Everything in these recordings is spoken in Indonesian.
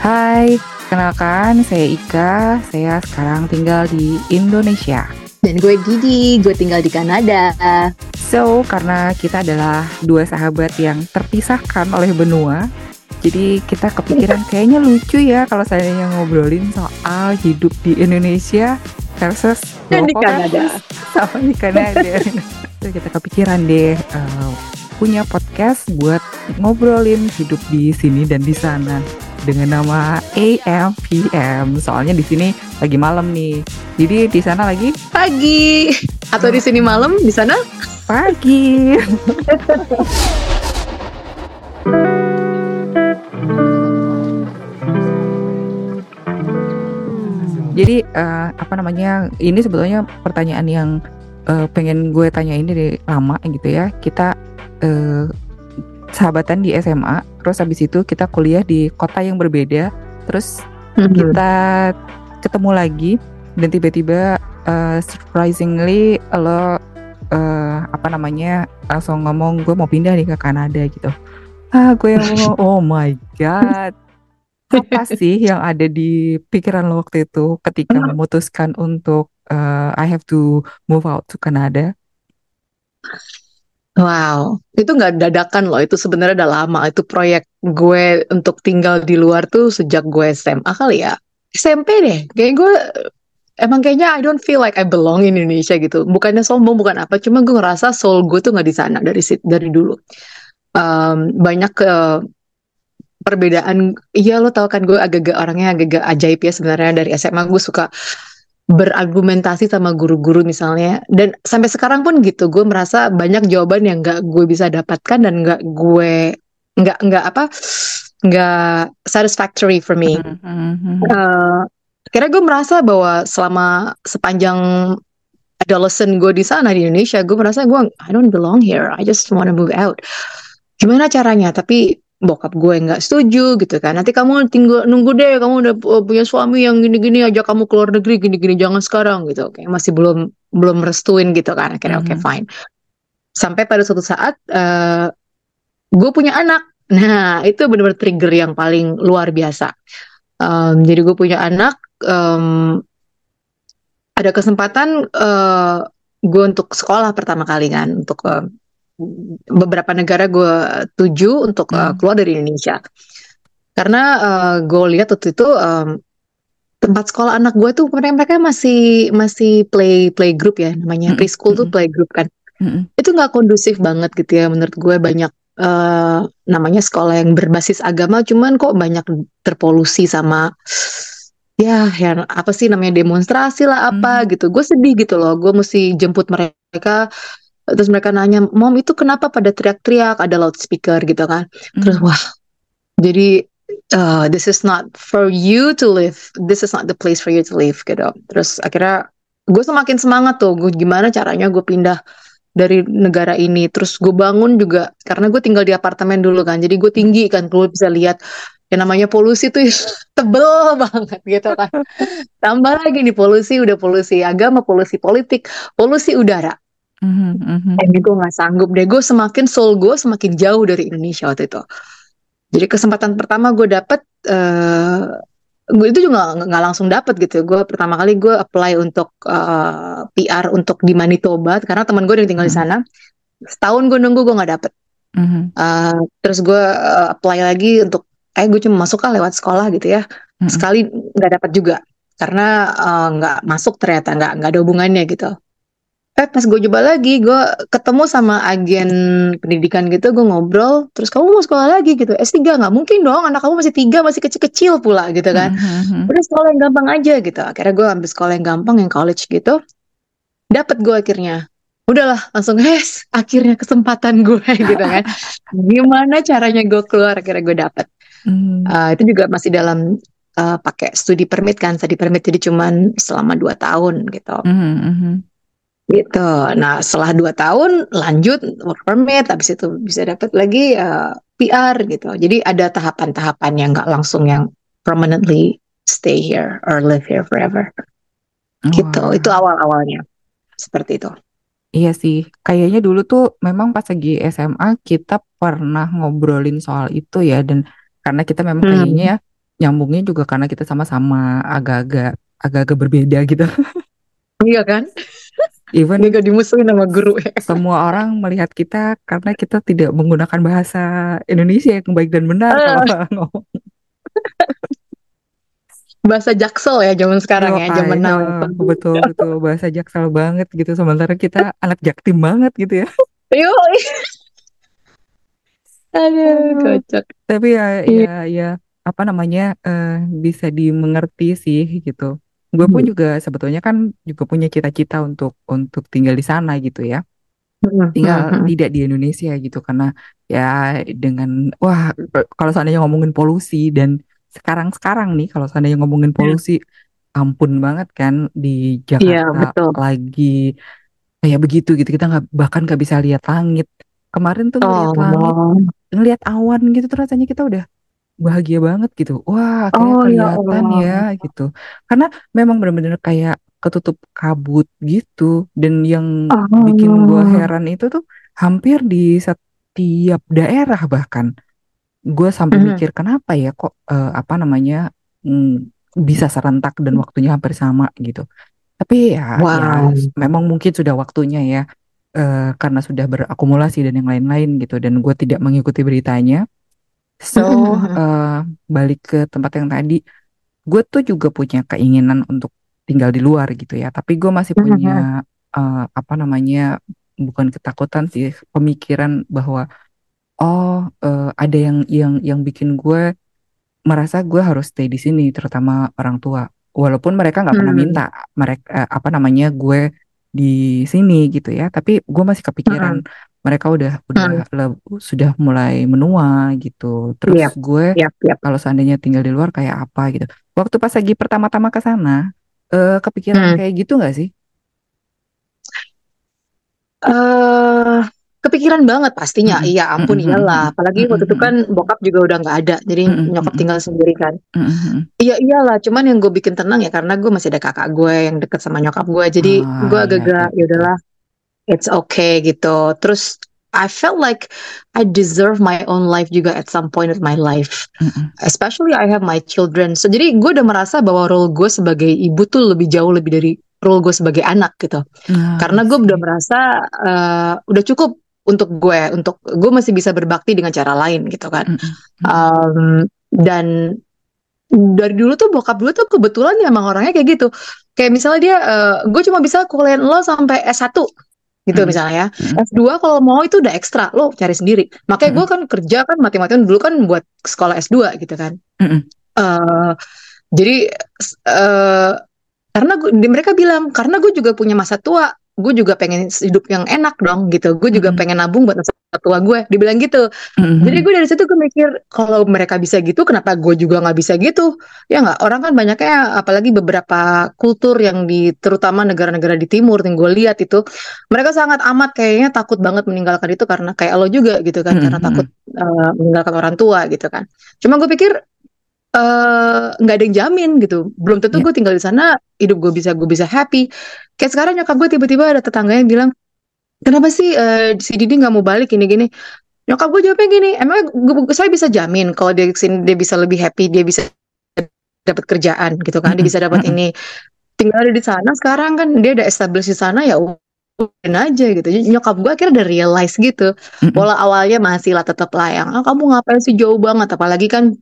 Hai, kenalkan saya Ika, saya sekarang tinggal di Indonesia. Dan gue Didi, gue tinggal di Kanada. So, karena kita adalah dua sahabat yang terpisahkan oleh benua, jadi kita kepikiran kayaknya lucu ya kalau saya yang ngobrolin soal hidup di Indonesia versus Dan di Kanada. sama di Kanada. Terus kita kepikiran deh uh, punya podcast buat ngobrolin hidup di sini dan di sana dengan nama AMPM. Soalnya di sini lagi malam nih. Jadi di sana lagi Pagi. Atau di sini malam, di sana pagi. Jadi eh, apa namanya? Ini sebetulnya pertanyaan yang eh, pengen gue tanyain dari lama gitu ya. Kita eh, sahabatan di SMA, terus habis itu kita kuliah di kota yang berbeda, terus kita ketemu lagi dan tiba-tiba uh, surprisingly lo uh, apa namanya langsung ngomong gue mau pindah nih ke Kanada gitu. Ah gue yang ngomong oh my god. Apa sih yang ada di pikiran lo waktu itu ketika memutuskan untuk uh, I have to move out to Canada Wow, itu nggak dadakan loh. Itu sebenarnya udah lama. Itu proyek gue untuk tinggal di luar tuh sejak gue SMA kali ya. SMP deh. Kayak gue emang kayaknya I don't feel like I belong in Indonesia gitu. Bukannya sombong, bukan apa. Cuma gue ngerasa soul gue tuh nggak di sana dari dari dulu. Um, banyak ke perbedaan. Iya lo tau kan gue agak-agak orangnya agak-agak ajaib ya sebenarnya dari SMA gue suka berargumentasi sama guru-guru misalnya. Dan sampai sekarang pun gitu gue merasa banyak jawaban yang nggak gue bisa dapatkan dan nggak gue nggak nggak apa nggak satisfactory for me. Mhm. Eh, akhirnya gue merasa bahwa selama sepanjang adolescent gue di sana di Indonesia gue merasa gue I don't belong here I just wanna move out. Gimana caranya? Tapi bokap gue nggak setuju gitu kan. Nanti kamu tinggal nunggu deh kamu udah pu- punya suami yang gini-gini aja kamu keluar negeri gini-gini jangan sekarang gitu. Oke masih belum belum restuin gitu kan. Akhirnya oke Mhm. fine. Sampai pada suatu saat eh gue punya anak. Nah itu benar-benar trigger yang paling luar biasa. Em, jadi gue punya anak em, ada kesempatan eh gue untuk sekolah pertama kali kan untuk eh, beberapa negara gue tuju untuk eh, Hmm. keluar dari Indonesia karena eh, gue lihat waktu itu em, tempat sekolah anak gue tuh mereka mereka masih masih play play group ya namanya Mm-mm, preschool tuh mm-mm. play group kan Mhm. itu nggak kondusif banget gitu ya menurut gue banyak eh, namanya sekolah yang berbasis agama cuman kok banyak terpolusi sama ya yang apa sih namanya demonstrasi lah apa Mhm. gitu gue sedih gitu loh gue mesti jemput mereka terus mereka nanya mom itu kenapa pada teriak-teriak? Ada loudspeaker gitu kan. Terus Mhm. wah jadi uh, this is not for you to live. This is not the place for you to live gitu. Terus akhirnya gue semakin semangat tuh. Gue gimana caranya gue pindah dari negara ini? Terus gue bangun juga karena gue tinggal di apartemen dulu kan. Jadi gue tinggi kan gue bisa lihat yang namanya polusi tuh tebel banget gitu kan. Tambah lagi nih polusi udah polusi agama polusi politik polusi udara Mhm. Kayaknya gue gak sanggup deh. Gue semakin soul gue semakin jauh dari Indonesia waktu itu. Jadi kesempatan pertama gue dapet eh gue itu juga nggak langsung dapet gitu. Gue pertama kali gue apply untuk eh, PR untuk di Manitoba karena teman gue yang tinggal di Hmm. sana. Setahun gue nunggu gue nggak dapet. Mhm. Eh, terus gue eh, apply lagi untuk eh gue cuma masuk kan lewat sekolah gitu ya. Mhm. sekali nggak dapat juga. Karena nggak masuk ternyata nggak nggak ada hubungannya gitu eh pas gue coba lagi gue ketemu sama agen pendidikan gitu gue ngobrol terus kamu mau sekolah lagi gitu. S3 nggak mungkin dong anak kamu masih tiga masih kecil-kecil pula gitu kan. Mhm. udah sekolah yang gampang aja gitu. Akhirnya gue ambil sekolah yang gampang yang college gitu. Dapat gue akhirnya. Udahlah langsung yes akhirnya kesempatan gue gitu kan. Gimana caranya gue keluar akhirnya gue dapet. Mhm. Uh, itu juga masih dalam uh, pakai studi permit kan. Studi permit jadi cuman selama dua tahun gitu. Mhm, mhm. Gitu nah setelah dua tahun lanjut work permit habis itu bisa dapat lagi uh, PR gitu jadi ada tahapan-tahapan yang nggak langsung yang permanently stay here or live here forever gitu Wah. itu awal-awalnya seperti itu Iya sih, kayaknya dulu tuh memang pas lagi SMA kita pernah ngobrolin soal itu ya dan karena kita memang Hmm. kayaknya nyambungnya juga karena kita sama-sama agak-agak agak-agak berbeda gitu. Iya kan? Even Gak dimusuhin sama guru ya. semua orang melihat kita karena kita tidak menggunakan bahasa Indonesia yang baik dan benar Ah. kalau ngomong. Bahasa jaksel ya zaman sekarang ya, Yo, zaman now. know. betul betul bahasa jaksel banget gitu sementara kita anak jaktim banget gitu ya. Yo. Aduh, kocak. Tapi ya Iya. ya ya apa namanya eh, bisa dimengerti sih gitu. Gue pun Hmm. juga sebetulnya kan juga punya cita-cita untuk untuk tinggal di sana gitu ya. Hmm, tinggal hmm, hmm. tidak di Indonesia gitu karena ya dengan wah kalau seandainya ngomongin polusi dan sekarang-sekarang nih kalau seandainya ngomongin polusi ampun banget kan di Iya, Jakarta betul. lagi kayak begitu gitu kita nggak bahkan nggak bisa lihat langit kemarin tuh ngeliat langit Oh, ngeliat awan gitu tuh rasanya kita udah bahagia banget gitu. Wah akhirnya oh ya kelihatan Allah. ya gitu. Karena memang benar-benar kayak ketutup kabut gitu. Dan yang bikin gua Oh, heran itu tuh hampir di setiap daerah bahkan. Gue sampai Mhm. mikir kenapa ya kok eh, apa namanya mm, bisa serentak dan waktunya hampir sama? gitu. Tapi ya ya wow. s- memang mungkin sudah waktunya ya eh, karena sudah berakumulasi dan yang lain-lain gitu. Dan gue tidak mengikuti beritanya so eh, balik ke tempat yang tadi gue tuh juga punya keinginan untuk tinggal di luar gitu ya. Tapi gue masih punya eh, apa namanya bukan ketakutan sih pemikiran bahwa oh eh, ada yang yang yang bikin gue merasa gue harus stay di sini terutama orang tua. Walaupun mereka nggak pernah Hmm. minta mereka apa namanya gue di sini gitu ya. Tapi gue masih kepikiran mereka udah udah le- sudah mulai menua gitu. Terus Yap, gue Yap, yap. kalau seandainya tinggal di luar kayak apa gitu. Waktu pas lagi pertama-tama ke sana eh, kepikiran Hmm. kayak gitu nggak sih? Eh kepikiran banget pastinya. Iya, ampun Mm-mm, iyalah. Apalagi waktu itu kan bokap juga udah nggak ada, jadi Mm-mm, nyokap tinggal sendiri kan. Iya iyalah, cuman yang gue bikin tenang ya karena gue masih ada kakak gue yang deket sama nyokap gue, jadi Ah, gue iya, agak-agak iya, ya udahlah, it's okay gitu. Terus I felt like I deserve my own life juga at some point of my life. Mm-mm. Especially I have my children. So jadi gue udah merasa bahwa role gue sebagai ibu tuh lebih jauh lebih dari role gue sebagai anak gitu. Nah, Karena gue udah merasa eh, udah cukup untuk gue, untuk gue masih bisa berbakti dengan cara lain gitu kan. Mm-mm. Um, dan dari dulu tuh bokap dulu tuh kebetulan ya emang orangnya kayak gitu. Kayak misalnya dia, eh, gue cuma bisa kuliahin lo sampai S1 gitu Mm. misalnya ya. Mm. S2 kalau mau itu udah ekstra, lo cari sendiri. Makanya gue kan kerja kan mati-matian dulu kan buat sekolah S2 gitu kan. Mm-mm. Eh, jadi eh karena gue, mereka bilang karena gue juga punya masa tua, gue juga pengen hidup yang enak dong gitu. Gue juga Mm-mm. pengen nabung buat masa tua gue. Dibilang gitu. Mm-mm. Jadi gue dari situ gue mikir kalau mereka bisa gitu, kenapa gue juga nggak bisa gitu? Ya nggak. Orang kan banyaknya, apalagi beberapa kultur yang di terutama negara-negara di timur yang gue lihat itu, mereka sangat amat kayaknya takut banget meninggalkan itu karena kayak lo juga gitu kan, karena Mm-mm. takut eh, meninggalkan orang tua gitu kan. Cuma gue pikir eh, nggak ada yang jamin gitu. Belum tentu Ya. gue tinggal di sana hidup gue bisa gue bisa happy. Kayak sekarang nyokap gue tiba-tiba ada tetangga yang bilang, kenapa sih eh, si Didi nggak mau balik gini-gini? Nyokap gue jawabnya gini, emang gue, saya bisa jamin kalau dia ke sini dia bisa lebih happy, dia bisa dapat kerjaan gitu kan, dia bisa dapat ini. Tinggal ada di sana sekarang kan dia udah establish di sana ya aja gitu. Nyokap gue akhirnya udah realize gitu. Pola awalnya masih lah tetap lah yang ah, kamu ngapain sih jauh banget apalagi kan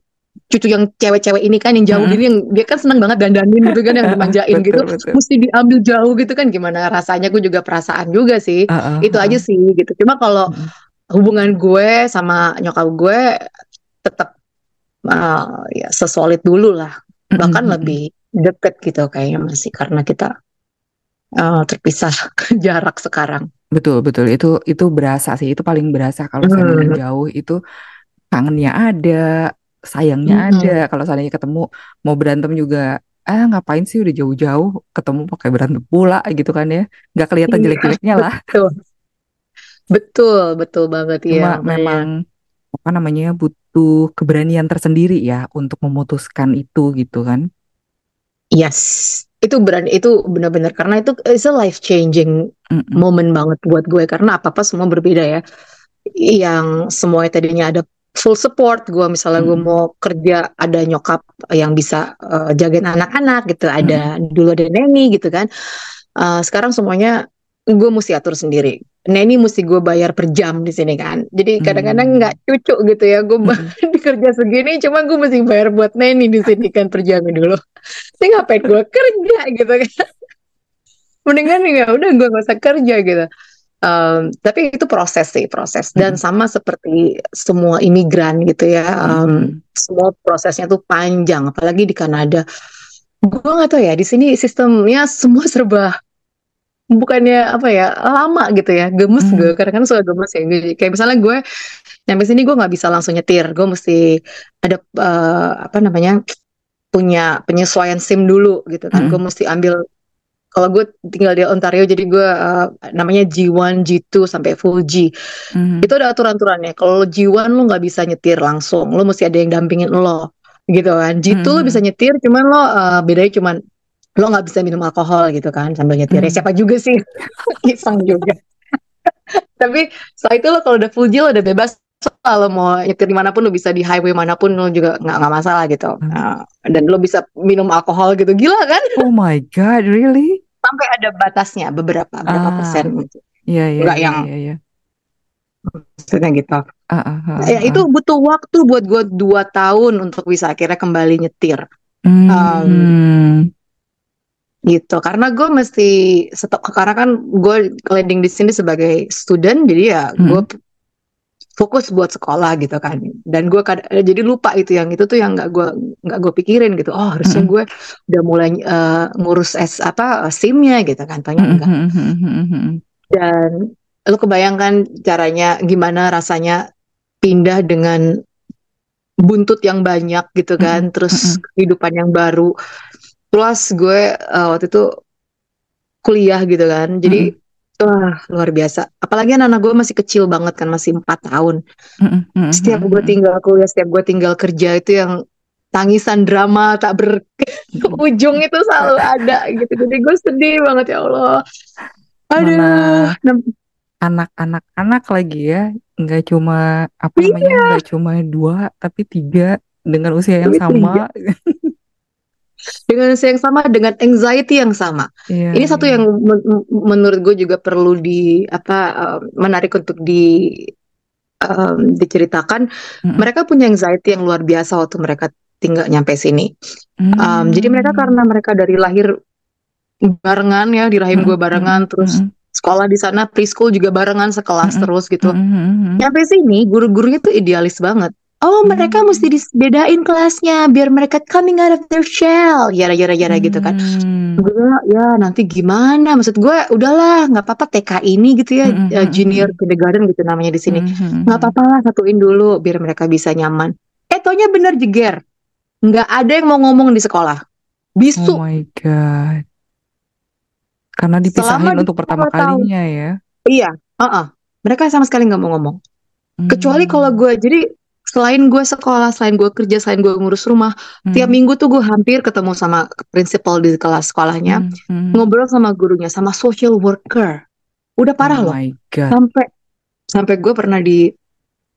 cucu yang cewek-cewek ini kan yang jauh Mm-mm. gini yang dia kan seneng banget dandanin gitu kan yang dimanjain gitu Betul, betul. mesti diambil jauh gitu kan gimana rasanya gue juga perasaan juga sih Uh-uh, itu aja uh-uh. sih gitu cuma kalau Mm-mm. hubungan gue sama nyokap gue tetap uh, ya sesolid dulu lah bahkan Mm-mm. lebih deket gitu kayaknya masih karena kita uh, terpisah jarak sekarang Betul, betul. Itu itu berasa sih. Itu paling berasa kalau Hmm. jauh itu kangennya ada, sayangnya Mm-mm. ada. Kalau seandainya ketemu mau berantem juga, ah ngapain sih udah jauh-jauh ketemu pakai berantem pula gitu kan ya. Nggak kelihatan Iya, jelek-jeleknya lah. betul betul betul banget Cuma ya memang apa namanya butuh keberanian tersendiri ya untuk memutuskan itu gitu kan. Yes, itu berani itu benar-benar karena itu it's a life changing Mm-mm. moment banget buat gue karena apa-apa semua berbeda ya. Yang semuanya tadinya ada full support gue misalnya gue Mm. mau kerja ada nyokap yang bisa eh, jagain anak-anak gitu. Ada dulu ada neni gitu kan. Eh, sekarang semuanya gue mesti atur sendiri. Neni mesti gue bayar per jam di sini kan. Jadi kadang-kadang Hmm. nggak cucu gitu ya. Gue Mm. kerja segini cuma gue mesti bayar buat neni di sini kan per jam dulu. Ini ngapain gue kerja gitu kan. Mendingan ya udah gue gak usah kerja gitu Um, tapi itu proses sih proses dan Mm. sama seperti semua imigran gitu ya um, Mm. semua prosesnya tuh panjang apalagi di Kanada gue nggak tahu ya di sini sistemnya semua serba bukannya apa ya lama gitu ya gemes Mm. gue kadang-kadang suka gemes ya kayak misalnya gue nyampe sini gue nggak bisa langsung nyetir gue mesti ada eh, apa namanya punya penyesuaian SIM dulu gitu kan Mm. gue mesti ambil kalau gue tinggal di Ontario jadi gue eh, namanya G1 G2 sampai full G Mm. itu ada aturan-aturannya. Kalau G1 lu nggak bisa nyetir langsung, lu mesti ada yang dampingin lo, gitu kan. G2 lu Mhm. bisa nyetir, cuman lo eh, bedanya cuman lo nggak bisa minum alkohol gitu kan sambil nyetir. Mhm. siapa juga sih, iseng juga. Tapi setelah itu lo kalau udah full G lo udah bebas. Kalau mau nyetir di mana pun lo bisa di highway mana pun lo juga nggak nggak masalah gitu. Hmm. Nah, dan lo bisa minum alkohol gitu, gila kan? Oh my god, really? Sampai ada batasnya beberapa berapa Ah. persen Iya iya Nggak iya yang- iya. iya. maksudnya gitu. Ah, ah, ah, Ya ah. itu butuh waktu buat gue dua tahun untuk bisa akhirnya kembali nyetir Hmm. gitu. Karena gue mesti stop karena kan gue landing di sini sebagai student, jadi ya Hmm. gue fokus buat sekolah gitu kan. Dan gue kad- jadi lupa itu yang itu tuh yang nggak gue nggak gue pikirin gitu. Oh harusnya Mm-mm. gue udah mulai eh, ngurus s apa SIM-nya gitu kan. Tanya enggak. Hmm, hmm, hmm, hmm, hmm. Dan lu kebayangkan caranya gimana rasanya pindah dengan buntut yang banyak gitu kan, terus kehidupan yang baru. Plus gue eh, waktu itu kuliah gitu kan, jadi wah luar biasa. Apalagi anak-anak gue masih kecil banget kan, masih empat tahun. Hmm, hmm, Setiap gue tinggal kuliah, setiap gue tinggal kerja itu yang tangisan drama tak berujung itu selalu ada gitu. Jadi gue sedih banget ya Allah. Aduh, Mana nem- anak-anak anak lagi ya, nggak cuma apa namanya, nggak cuma dua tapi tiga dengan usia yang Tapi sama. dengan yang sama dengan anxiety yang sama. Iya, Ini satu yang men- men- menurut gue juga perlu di apa eh, menarik untuk di em, diceritakan. Mm-mm. Mereka punya anxiety yang luar biasa waktu mereka tinggal nyampe sini. Em, Hmm. jadi mereka karena mereka dari lahir barengan ya di rahim gue Mm-mm, barengan, terus mm-mm, sekolah di sana preschool juga barengan sekelas Mm-mm. terus gitu. mm-mm, mm-mm. Nyampe sini guru-gurunya tuh idealis banget. Oh mereka Hmm. mesti dibedain kelasnya biar mereka coming out of their shell, yara yara yara gitu kan. Hmm. gue ya nanti gimana maksud gue udahlah nggak apa-apa TK ini gitu ya Mm-mm, eh, mm-mm. junior kindergarten gitu namanya di sini nggak apa-apa lah satuin dulu biar mereka bisa nyaman eh taunya bener jeger nggak ada yang mau ngomong di sekolah Oh bisu my god. Karena dipisahin Selama untuk pertama tahu. kalinya ya. iya uh-uh. mereka sama sekali nggak mau ngomong kecuali Hmm. kalau gue jadi selain gue sekolah selain gue kerja selain gue ngurus rumah Hmm. tiap minggu tuh gue hampir ketemu sama prinsipal di kelas sekolahnya Hmm, hmm. ngobrol sama gurunya sama social worker udah parah Oh loh god. sampai sampai gue pernah di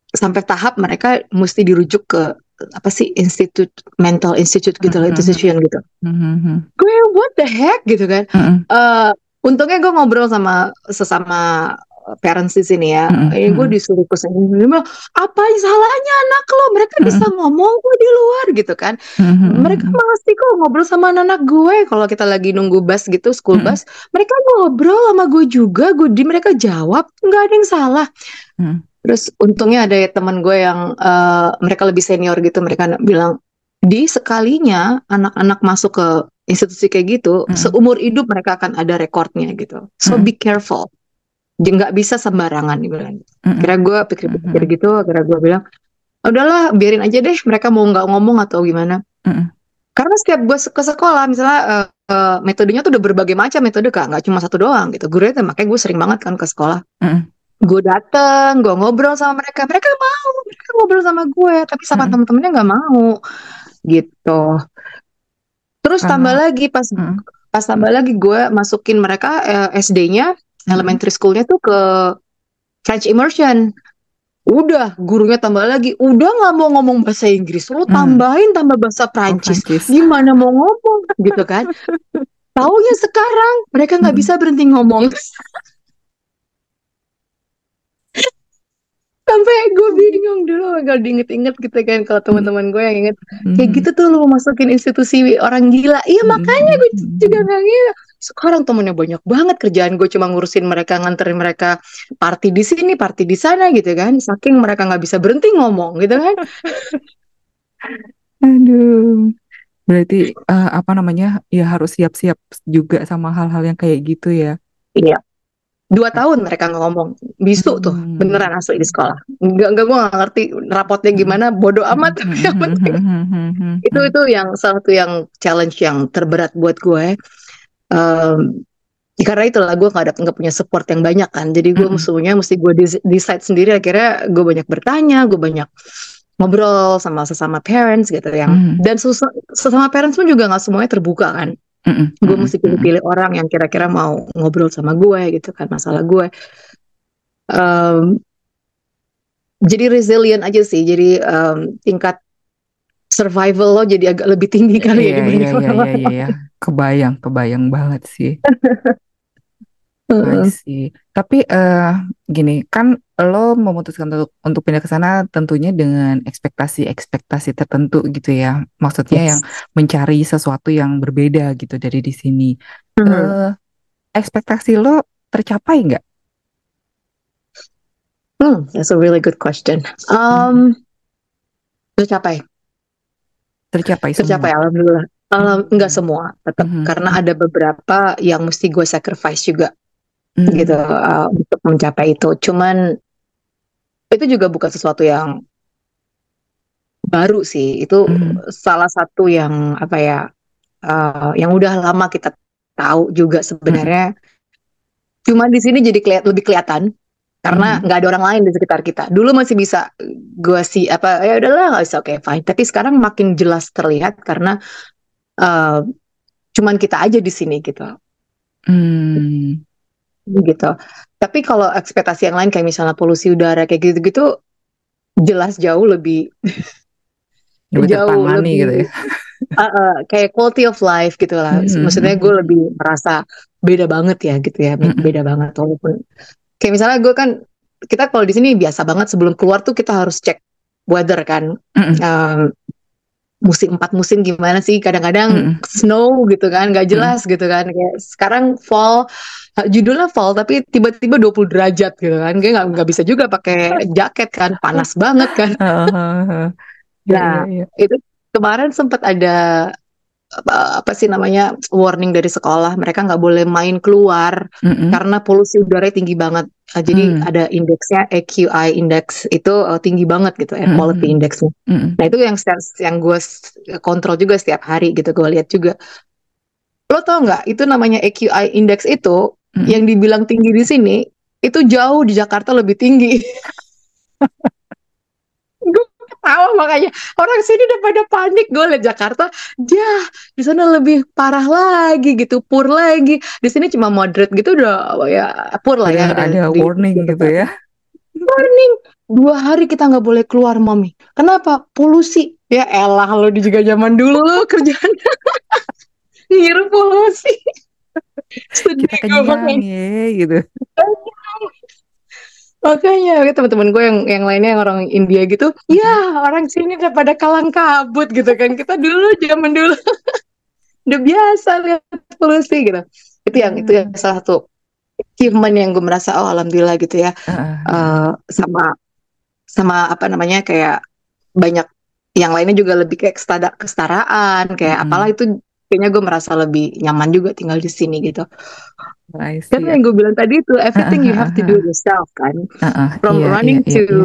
sampai tahap mereka mesti dirujuk ke apa sih institut mental institute gitu loh Mhm. institution gitu Hmm, hmm, hmm. gue what the heck gitu kan Hmm, Eh untungnya gue ngobrol sama sesama parents di sini ya Mhm, eh gue disuruh ke sini apa salahnya anak lo mereka Mhm. bisa ngomong kok di luar gitu kan hmm, hmm, mereka hmm. masih kok ngobrol sama anak-anak gue kalau kita lagi nunggu bus gitu school Mm-mm. bus mereka ngobrol sama gue juga gue di mereka jawab nggak ada yang salah Mm. terus untungnya ada ya teman gue yang eh, mereka lebih senior gitu mereka bilang di sekalinya anak-anak masuk ke institusi kayak gitu Mm-mm. seumur hidup mereka akan ada rekornya gitu so Mm-mm. be careful nggak bisa sembarangan dibilang Mm-mm. kira gue pikir-pikir gitu kira gue bilang udahlah biarin aja deh mereka mau nggak ngomong atau gimana. Karena setiap gue ke sekolah misalnya eh, eh, metodenya tuh udah berbagai macam metode kak. Nggak cuma satu doang gitu. Gue makanya gue sering banget kan ke sekolah. Gue dateng gue ngobrol sama mereka. Mereka mau mereka ngobrol sama gue tapi sama temen-temennya nggak mau gitu. Terus tambah lagi pas pas tambah lagi gue masukin mereka eh, SD-nya. Elementary school-nya tuh ke French immersion Udah, gurunya tambah lagi. Udah nggak mau ngomong bahasa Inggris, lu Hmm. tambahin tambah bahasa Oh, Prancis. Prancis. Gimana mau ngomong gitu kan? Taunya sekarang mereka nggak Mm-mm. bisa berhenti ngomong. Sampai gue bingung dulu kalau diinget-inget gitu kan kalau teman-teman gue yang inget kayak Mhm. gitu tuh lu masukin institusi orang gila. Iya makanya gue juga nggak ngira. Sekarang temennya banyak banget kerjaan gue cuma ngurusin mereka nganterin mereka party di sini, party di sana gitu kan. Saking mereka nggak bisa berhenti ngomong gitu kan. Aduh. Berarti eh, apa namanya? Ya harus siap-siap juga sama hal-hal yang kayak gitu ya. Iya. Dua tahun mereka nggak ngomong, bisu tuh Hmm. beneran asli di sekolah. Enggak enggak gue nggak ngerti rapotnya gimana, bodoh amat. Tapi yang penting itu itu yang salah satu yang challenge yang terberat buat gue. Em, karena itulah gue nggak ada nggak punya support yang banyak kan. Jadi gue Mm-mm. musuhnya mesti gue decide sendiri. Akhirnya gue banyak bertanya, gue banyak ngobrol sama sesama parents gitu yang Mm. dan sesama parents pun juga nggak semuanya terbuka kan. Mm-mm. gue Mm-mm. mesti pilih-pilih orang yang kira-kira mau ngobrol sama gue gitu kan masalah gue Em, jadi resilient aja sih jadi em, tingkat survival lo jadi agak lebih tinggi kali ya Iya, dibanding iya, iya, orang iya, lain iya, iya. Kebayang, kebayang banget sih. I see. Tapi eh gini, kan lo memutuskan untuk untuk pindah ke sana tentunya dengan ekspektasi-ekspektasi tertentu gitu ya. Maksudnya yang Yes. mencari sesuatu yang berbeda gitu dari di sini. Mhm. Eh ekspektasi lo tercapai nggak? Hmm, that's a really good question. Um, tercapai, Tercapai tercapai, semua. alhamdulillah. Alam, enggak Hmm. semua, tetap Mhm. karena ada beberapa yang mesti gue sacrifice juga Hmm. gitu uh, untuk mencapai itu. Cuman itu juga bukan sesuatu yang baru sih. Itu Mhm. salah satu yang apa ya, uh, yang udah lama kita tahu juga sebenarnya. Cuma di sini jadi keliat, lebih kelihatan karena Mhm. nggak ada orang lain di sekitar kita. Dulu masih bisa gue sih apa ya udahlah nggak bisa oke fine. Tapi sekarang makin jelas terlihat karena uh, cuman kita aja di sini gitu. Hmm. gitu. Tapi kalau ekspektasi yang lain kayak misalnya polusi udara kayak gitu-gitu jelas jauh lebih Lebih jauh tertangani gitu lebih ya. uh, uh, kayak quality of life gitu lah. Mhm, Maksudnya mhm. gue lebih merasa beda banget ya gitu ya, be- beda banget walaupun kayak misalnya gue kan kita kalau di sini biasa banget sebelum keluar tuh kita harus cek weather kan. Mhm. Um, musim empat musim gimana sih kadang-kadang Mhm. snow gitu kan nggak jelas gitu kan kayak sekarang fall judulnya fall tapi tiba-tiba 20 derajat gitu kan kayak nggak nggak bisa juga pakai jaket kan panas banget kan nah iya, iya. itu kemarin sempat ada apa, apa sih namanya warning dari sekolah mereka nggak boleh main keluar Mhm. karena polusi udara tinggi banget Uh, jadi Hmm. ada indeksnya AQI index itu uh, tinggi banget gitu air Mhm. quality indexnya Mhm. Nah itu yang yang gue kontrol juga setiap hari gitu gue lihat juga. Lo tau nggak itu namanya AQI index itu Mhm. yang dibilang tinggi di sini itu jauh di Jakarta lebih tinggi. ketawa makanya. Orang sini udah pada panik. Gue lihat Jakarta ya di sana lebih parah lagi gitu pur lagi. Di sini cuma moderate gitu udah ya pur lah ya Udah ada di- warning gitu ya. warning dua hari kita nggak boleh keluar mami. Kenapa? Polusi. Ya elah lo di juga zaman dulu lo kerjaan. Ngiru polusi. Sedih Kita kenyang ya gitu. Makanya ya, teman-teman gue yang yang lainnya yang orang India gitu ya orang sini udah pada kalang kabut gitu kan. Kita dulu zaman dulu. Udah biasa lihat polusi gitu. Itu yang itu yang salah satu achievement yang gue merasa oh alhamdulillah gitu ya. Heeh. eh, sama sama apa namanya kayak banyak yang lainnya juga lebih kayak kestada- kesetaraan kayak Mm-mm. apalah itu kayaknya gue merasa lebih nyaman juga tinggal di sini gitu See. karena yang gue bilang tadi itu everything you have to do yourself kan Heeh, from iya, running iya, to iya,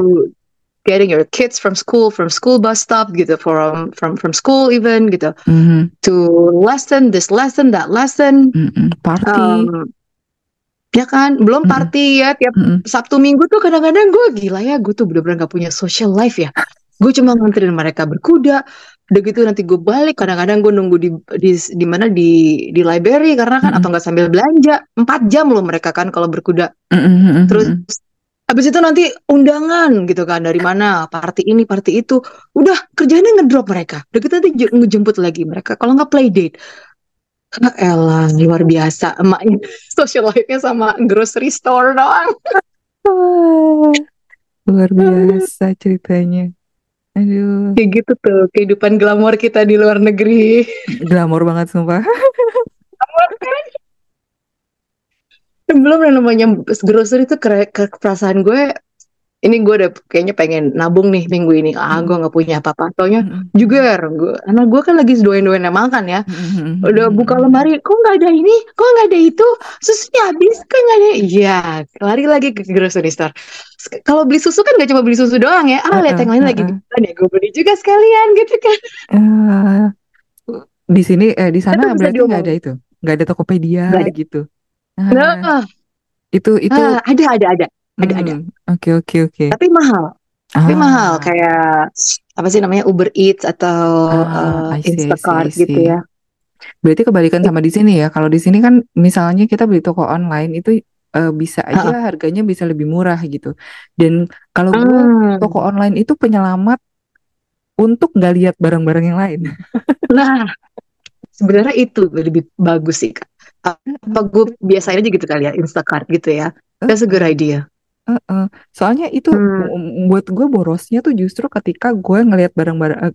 getting your kids from school from school bus stop gitu from from from school even gitu Mhm, to lesson this lesson that lesson mhm. Party. um, ya kan belum party ya tiap Mhm. Sabtu Minggu tuh kadang-kadang gue gila ya gue tuh bener-bener gak punya social life ya gue cuma nganterin mereka berkuda udah gitu nanti gue balik kadang-kadang gue nunggu di di di mana di di library karena kan Mm-mm. atau nggak sambil belanja. Empat jam loh mereka kan kalau berkuda. Mhm, mhm, terus. Habis itu nanti undangan gitu kan dari mana party ini party itu. Udah kerjanya ngedrop mereka. Udah kita nanti je- ngejemput lagi mereka. Kalau nggak play date. Ah, elah luar biasa. Emaknya social life-nya sama grocery store doang. Luar biasa ceritanya. Aduh, kayak gitu tuh kehidupan glamor kita di luar negeri. Glamor banget sumpah. belum yang namanya grocery itu ke, ke perasaan gue ini gue udah kayaknya pengen nabung nih minggu ini. Ah gue nggak punya apa-apa. Taunya Mm-mm. juga gue anak gue kan lagi doain-doain makan ya. Mm-mm. udah buka lemari kok nggak ada ini? Kok nggak ada itu? Susunya habis kan nggak ada? Iya lari lagi ke grocery store. Kalau beli susu kan nggak cuma beli susu doang ya. Ah lihat yang lain lagi. ya gue beli juga sekalian gitu kan. Eh, di sini eh di sana berarti nggak ada itu, nggak ada Tokopedia nggak ada. gitu. nah Ah, itu itu ah, ada ada ada ada ada hmm, oke oke oke. tapi mahal tapi mahal Ah, kayak apa sih namanya Uber Eats atau ah, see, see, I Instacart gitu ya Berarti kebalikan sama di sini ya. Kalau di sini kan misalnya kita beli toko online itu eh, bisa aja harganya bisa lebih murah gitu. Dan kalau gue Hmm. toko online itu penyelamat untuk nggak lihat barang-barang yang lain. Nah, sebenarnya itu lebih bagus sih, Kak. Apa gue biasain aja gitu kali ya, Instacart gitu ya. That's a good idea. Heeh. Soalnya itu Hmm. buat gue borosnya tuh justru ketika gue ngelihat barang-barang,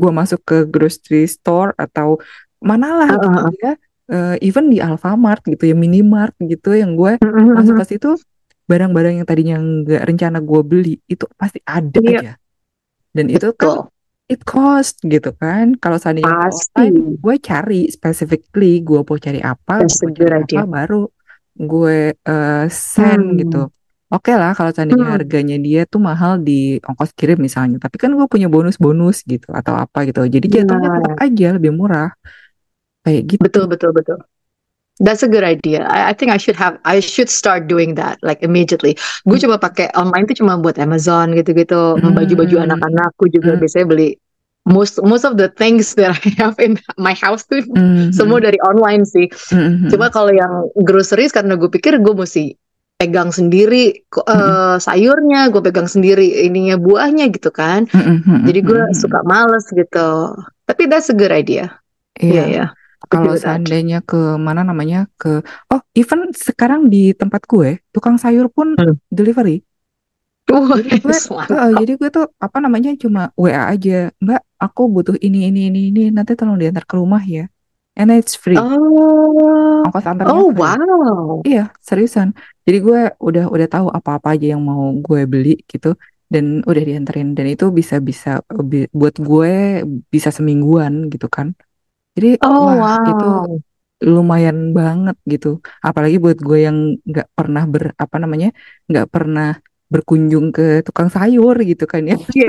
gue masuk ke grocery store atau manalah Heeh, gitu heeh. ya, Eh, even di Alfamart gitu ya, Minimart gitu yang gue Mm, mm, masuk ke situ barang-barang yang tadinya nggak rencana gue beli itu pasti ada Iya, aja. Dan itu kan betul. it cost gitu kan. Kalau seandainya gue Pasti. online, gue cari specifically gue mau cari apa, gue mau cari apa, baru gue eh, send gitu. Hmm. Oke lah kalau seandainya Hmm. harganya dia tuh mahal di ongkos kirim misalnya, tapi kan gue punya bonus-bonus gitu atau apa gitu. Jadi jatuhnya tetap Nah, aja lebih murah kayak gitu. betul, betul, betul. That's a good idea. I, I think I should have, I should start doing that like immediately. Gue Hmm. coba pakai online tuh cuma buat Amazon gitu-gitu, baju-baju Hmm. anak-anakku juga Hmm. biasanya beli. Most most of the things that I have in my house tuh Hmm. semua dari online sih. Hmm. Cuma kalau yang groceries karena gue pikir gue mesti pegang sendiri Hmm. eh, sayurnya, gue pegang sendiri ininya buahnya gitu kan. Hmm. Jadi gue Hmm. suka males gitu. Tapi that's a good idea. Iya Iya. ya. Kalau Agree with that. seandainya ke mana namanya ke oh even sekarang di tempat gue tukang sayur pun Hmm. delivery. Wah, Jadi gue, eh, jadi gue tuh apa namanya cuma WA aja, Mbak, aku butuh ini ini ini ini nanti tolong diantar ke rumah ya. And it's free, Oh, ongkos antarnya oh free. wow. Iya, seriusan. Jadi gue udah udah tahu apa-apa aja yang mau gue beli gitu dan udah dianterin dan itu bisa bisa bi- buat gue bisa semingguan gitu kan. Jadi Oh wah itu wow. lumayan banget gitu. Apalagi buat gue yang nggak pernah ber apa namanya nggak pernah berkunjung ke tukang sayur gitu kan ya. Iya.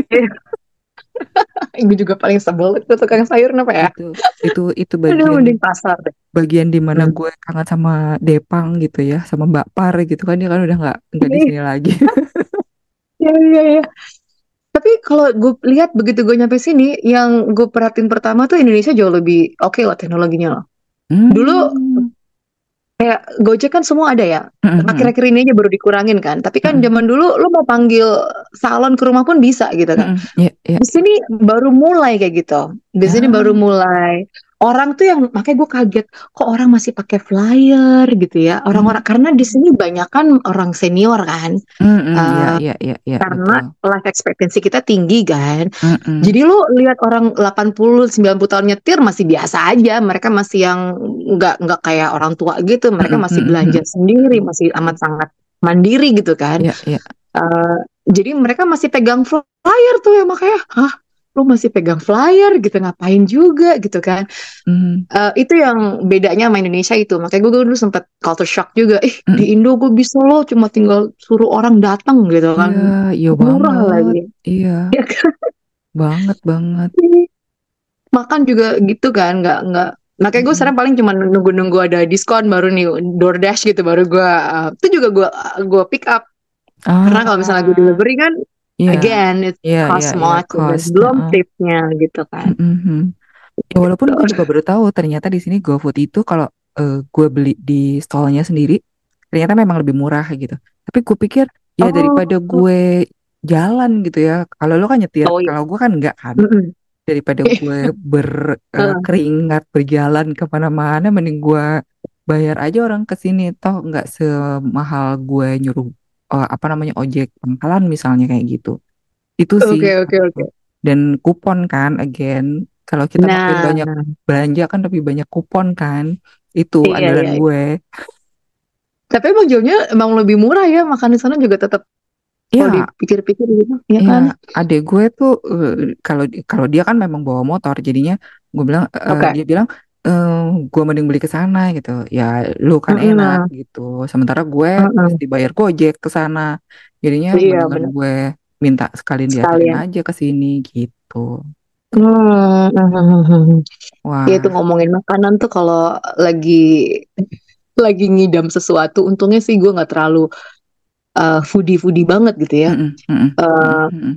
Gue juga paling sebel itu tukang sayur kenapa ya? Itu itu itu Aduh, bagian mending pasar deh. Bagian di mana Hmm. gue kangen sama Depang gitu ya, sama Mbak Par gitu kan dia kan udah nggak nggak di sini lagi. Iya, iya, iya. Tapi kalau gue lihat begitu gue nyampe sini, yang gue perhatiin pertama tuh Indonesia jauh lebih oke lah teknologinya loh. Dulu Hmm. kayak Gojek kan semua ada ya. Mm-mm. Akhir-akhir ini aja baru dikurangin kan. Tapi kan zaman dulu lo mau panggil salon ke rumah pun bisa gitu kan. Iya, iya. Di sini baru mulai kayak gitu. Di sini Ah. baru mulai. Orang tuh yang makanya gue kaget kok orang masih pakai flyer gitu ya. Orang-orang karena di sini banyak kan orang senior kan. Mm-mm. Iya, Eh, iya, iya, iya, karena betul. life expectancy kita tinggi kan. Mm-mm. Jadi lu lihat orang 80 90 tahun nyetir masih biasa aja. Mereka masih yang nggak nggak kayak orang tua gitu. Mereka Mm-mm. masih Mm-mm. belanja sendiri, masih amat sangat mandiri gitu kan. Iya, iya. Eh, jadi mereka masih pegang flyer tuh ya makanya, hah, lu masih pegang flyer gitu ngapain juga gitu kan. Mm. Eh, itu yang bedanya sama Indonesia itu. Makanya gue dulu sempet culture shock juga. Eh, Mm. di Indo gue bisa loh cuma tinggal suruh orang datang gitu kan. Iya, iya Murah banget. lagi. Iya, Ya kan? banget banget. Makan juga gitu kan, nggak nggak. Makanya gue Mm-mm. sekarang paling cuma nunggu-nunggu ada diskon baru nih DoorDash gitu baru gue uh, itu juga gue gue pick up karena kalau misalnya gue Ah, delivery kan iya, again it iya, cost iya, much dan cost. belum Heeh. tipnya gitu kan. Mm-mm. Ya, walaupun gue juga baru tahu ternyata di sini GoFood itu kalau eh, gue beli di stallnya sendiri ternyata memang lebih murah gitu. Tapi gue pikir ya Oh, daripada gue jalan gitu ya kalau lo kan nyetir oh iya. kalau gue kan enggak kan Mm-mm. daripada gue berkeringat berjalan ke mana-mana mending gue bayar aja orang ke sini toh nggak semahal gue nyuruh eh, apa namanya ojek pangkalan misalnya kayak gitu itu sih Oke, oke, oke. dan kupon kan again kalau kita Nah, banyak belanja kan lebih banyak kupon kan itu Iya, andalan iya. gue tapi emang jauhnya emang lebih murah ya makan di sana juga tetap kalau ya dipikir-pikir gitu, ya Ya, kan? adek gue tuh eh, kalau kalau dia kan memang bawa motor, jadinya gue bilang eh, Oke. dia bilang eh, gue mending beli ke sana gitu. Ya lu kan enak gitu. Sementara gue Mm-mm. mesti bayar gojek ke sana. Jadinya Iya, mendingan gue minta sekalian dianterin Sekalian. aja ke sini gitu. Hmm, hmm, hmm, hmm. Wah, Ya itu ngomongin makanan tuh kalau lagi lagi ngidam sesuatu, untungnya sih gue nggak terlalu uh, foodie-foodie banget gitu ya. Uh, mm-mm,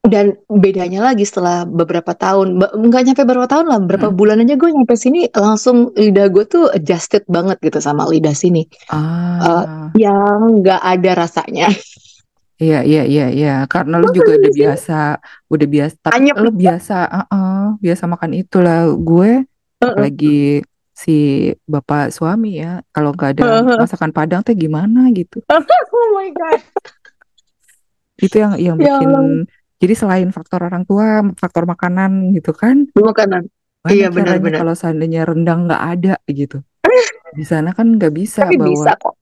dan bedanya lagi setelah beberapa tahun, nggak nyampe beberapa tahun lah, beberapa mm-mm. bulan aja gue nyampe sini langsung lidah gue tuh adjusted banget gitu sama lidah sini, uh, Ah, yang nggak ada rasanya. iya iya iya iya. Karena lu juga udah biasa, udah biasa. Tapi anyep. lu biasa, uh-uh, biasa makan itulah. Gue Uh-uh. apalagi si bapak suami ya kalau nggak ada masakan Padang teh gimana gitu Oh my God. itu yang yang Ya bikin Allah. Jadi selain faktor orang tua faktor makanan gitu kan Makanan. mana Iya benar-benar. kalau seandainya rendang nggak ada gitu di sana kan nggak bisa Tapi bisa bawa kok.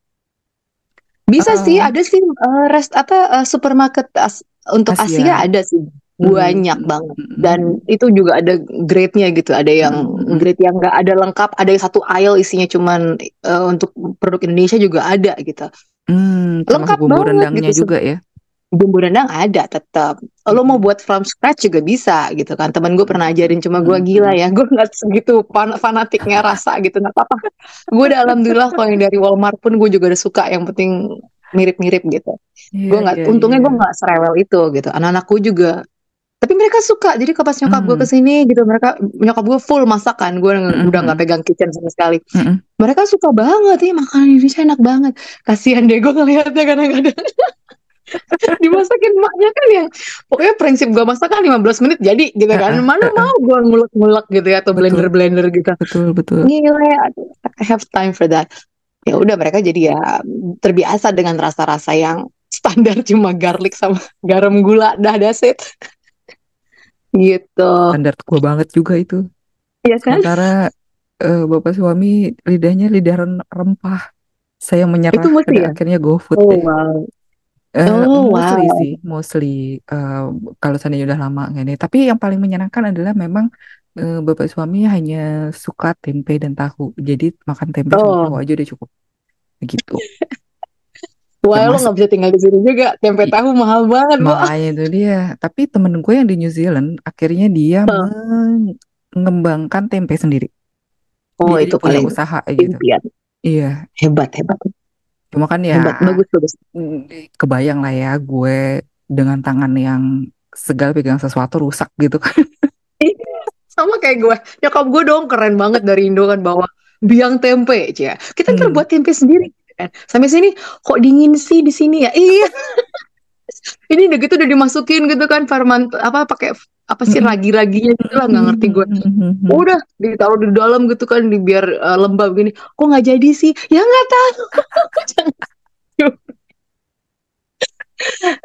Bisa sih, uh, ada sih uh, rest apa uh, supermarket as- untuk Asia Asia ada sih Hmm, banyak banget. mm, Dan itu juga ada grade-nya gitu. Ada yang mm, mm, grade yang nggak ada lengkap, ada yang satu aisle isinya cuman uh, untuk produk Indonesia juga ada gitu. mm, termasuk Lengkap bumbu banget rendangnya gitu. juga ya Bumbu rendang ada tetap. Lo mau Mm, buat from scratch juga bisa gitu kan. Temen gue pernah ajarin, cuma gue mm, gila ya. Gue nggak segitu fan- fanatiknya rasa gitu. Nggak apa-apa. Gue udah alhamdulillah kalau yang dari Walmart pun gue juga udah suka. Yang penting mirip-mirip gitu. iya Gue nggak, iya untungnya gue iya nggak serewel itu gitu. Anak-anakku juga. Tapi mereka suka. Jadi kalau pas nyokap gue Mm, ke sini gitu, mereka nyokap gue full masakan. Gue mm, udah nggak mm, pegang kitchen sama sekali. mm. Mereka suka banget nih makanan Indonesia enak banget. Kasihan deh gue ngelihatnya kadang-kadang. Dimasakin emaknya kan yang pokoknya prinsip gue masak kan 15 menit jadi gitu kan. Mana mau gue ngulek-ngulek gitu ya atau blender-blender gitu. betul betul Gila I have time for that. Ya udah mereka jadi ya terbiasa dengan rasa-rasa yang standar cuma garlic sama garam gula dah that's it. Gitu. standar gue banget juga itu Iya kan? Sementara eh, bapak suami lidahnya lidah rempah. Saya Itu menyerah mesti pada ya? akhirnya GoFood Oh deh. wow. Eh, Oh mostly wow. sih, mostly eh, kalau seandainya udah lama gini. Tapi yang paling menyenangkan adalah memang eh, bapak suami hanya suka tempe dan tahu. Jadi makan tempe sama tahu Oh. aja udah cukup. Begitu. Wah, lo nggak bisa tinggal di sini juga. Tempe i- tahu mahal banget, makanya itu dia. Tapi temen gue yang di New Zealand akhirnya dia Oh, mengembangkan tempe sendiri. Oh, Dia itu paling usaha gitu. impian. Iya. Hebat, hebat. Cuma kan Hebat, ya bagus, bagus. mm, kebayang lah ya gue dengan tangan yang segal pegang sesuatu rusak gitu kan. Sama kayak gue. Nyokap gue dong keren banget dari Indo kan bawa biang tempe, Cia. Kita ntar Hmm. buat tempe sendiri kan. Sampai sini kok dingin sih di sini ya? Iya. Ini udah gitu udah dimasukin gitu kan ferment apa pakai apa sih Mm-mm. ragi-raginya gitu lah nggak ngerti gue. Mm-mm. Udah ditaruh di dalam gitu kan di biar uh, lembab gini. Kok nggak jadi sih? Ya nggak tahu.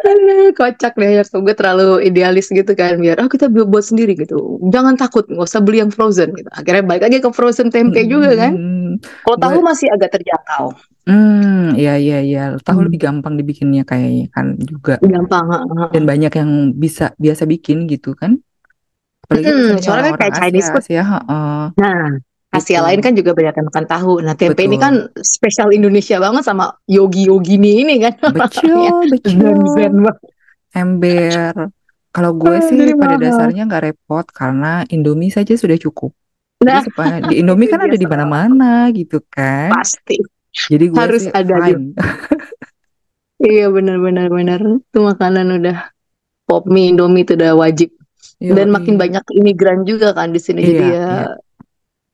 Aduh, kocak deh ya. Gue terlalu idealis gitu kan biar oh kita bu- buat sendiri gitu. Jangan takut, nggak usah beli yang frozen gitu. Akhirnya balik lagi ke frozen tempe juga kan. Kalau tahu gue masih agak terjangkau. hmm ya ya ya tahu Hmm, lebih gampang dibikinnya kayaknya kan juga gampang. heeh. dan banyak yang bisa biasa bikin gitu kan apalagi misalnya soalnya kan kayak Chinese Asia food. Asia heeh, Nah, Asia gitu lain kan juga banyak yang makan tahu. Nah, tempe ini betul kan spesial Indonesia banget sama yogi-yogi ini kan betul zen-zen betul banget. ember kalau gue Ah, sih Jadi pada mahal. dasarnya nggak repot karena Indomie saja sudah cukup jadi Nah, supaya di Indomie kan ada di mana-mana gitu kan Pasti jadi gue harus sih ada fine Iya benar-benar benar. Itu makanan udah pop mie, Indomie itu udah wajib. Dan makin Yoi. banyak imigran juga kan di sini. Jadi Iya, ya iya.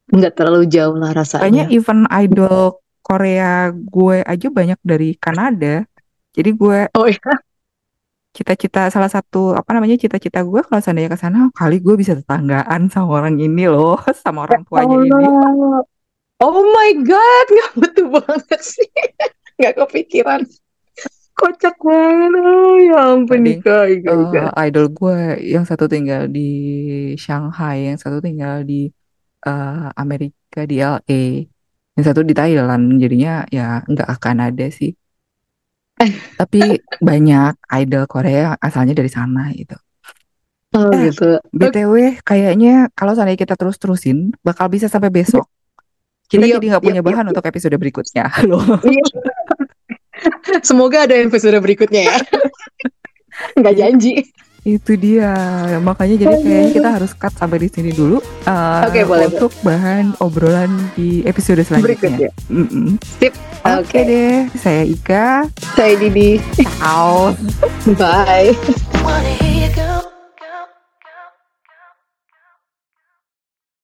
Nggak terlalu jauh lah rasanya. even idol Korea gue aja banyak dari Kanada. Jadi gue Oh iya. cita-cita salah satu apa namanya cita-cita gue kalau seandainya ke sana kali gue bisa tetanggaan sama orang ini loh, sama orang tuanya ini. Allah. Oh my god, nggak betul banget sih. Nggak kepikiran. Kocak banget. Oh, ya ampun Mending, Nika. Ika, Ika. Eh, idol gue yang satu tinggal di Shanghai, yang satu tinggal di eh, Amerika di LA, yang satu di Thailand. Jadinya ya nggak akan ada sih. Tapi banyak idol Korea asalnya dari sana gitu. Oh Eh, gitu. BTW kayaknya kalau seandainya kita terus-terusin bakal bisa sampai besok. Kita Yep, jadi nggak punya yep, bahan yep, untuk episode berikutnya loh. Iya. Semoga ada episode berikutnya ya. Nggak janji. Itu dia. Makanya jadi kayaknya kita harus cut sampai di sini dulu eh, Oke, boleh, untuk bahan obrolan di episode selanjutnya. Berikutnya. Sip. Oke Oke. deh, saya Ika. Saya Didi. Ciao. Bye.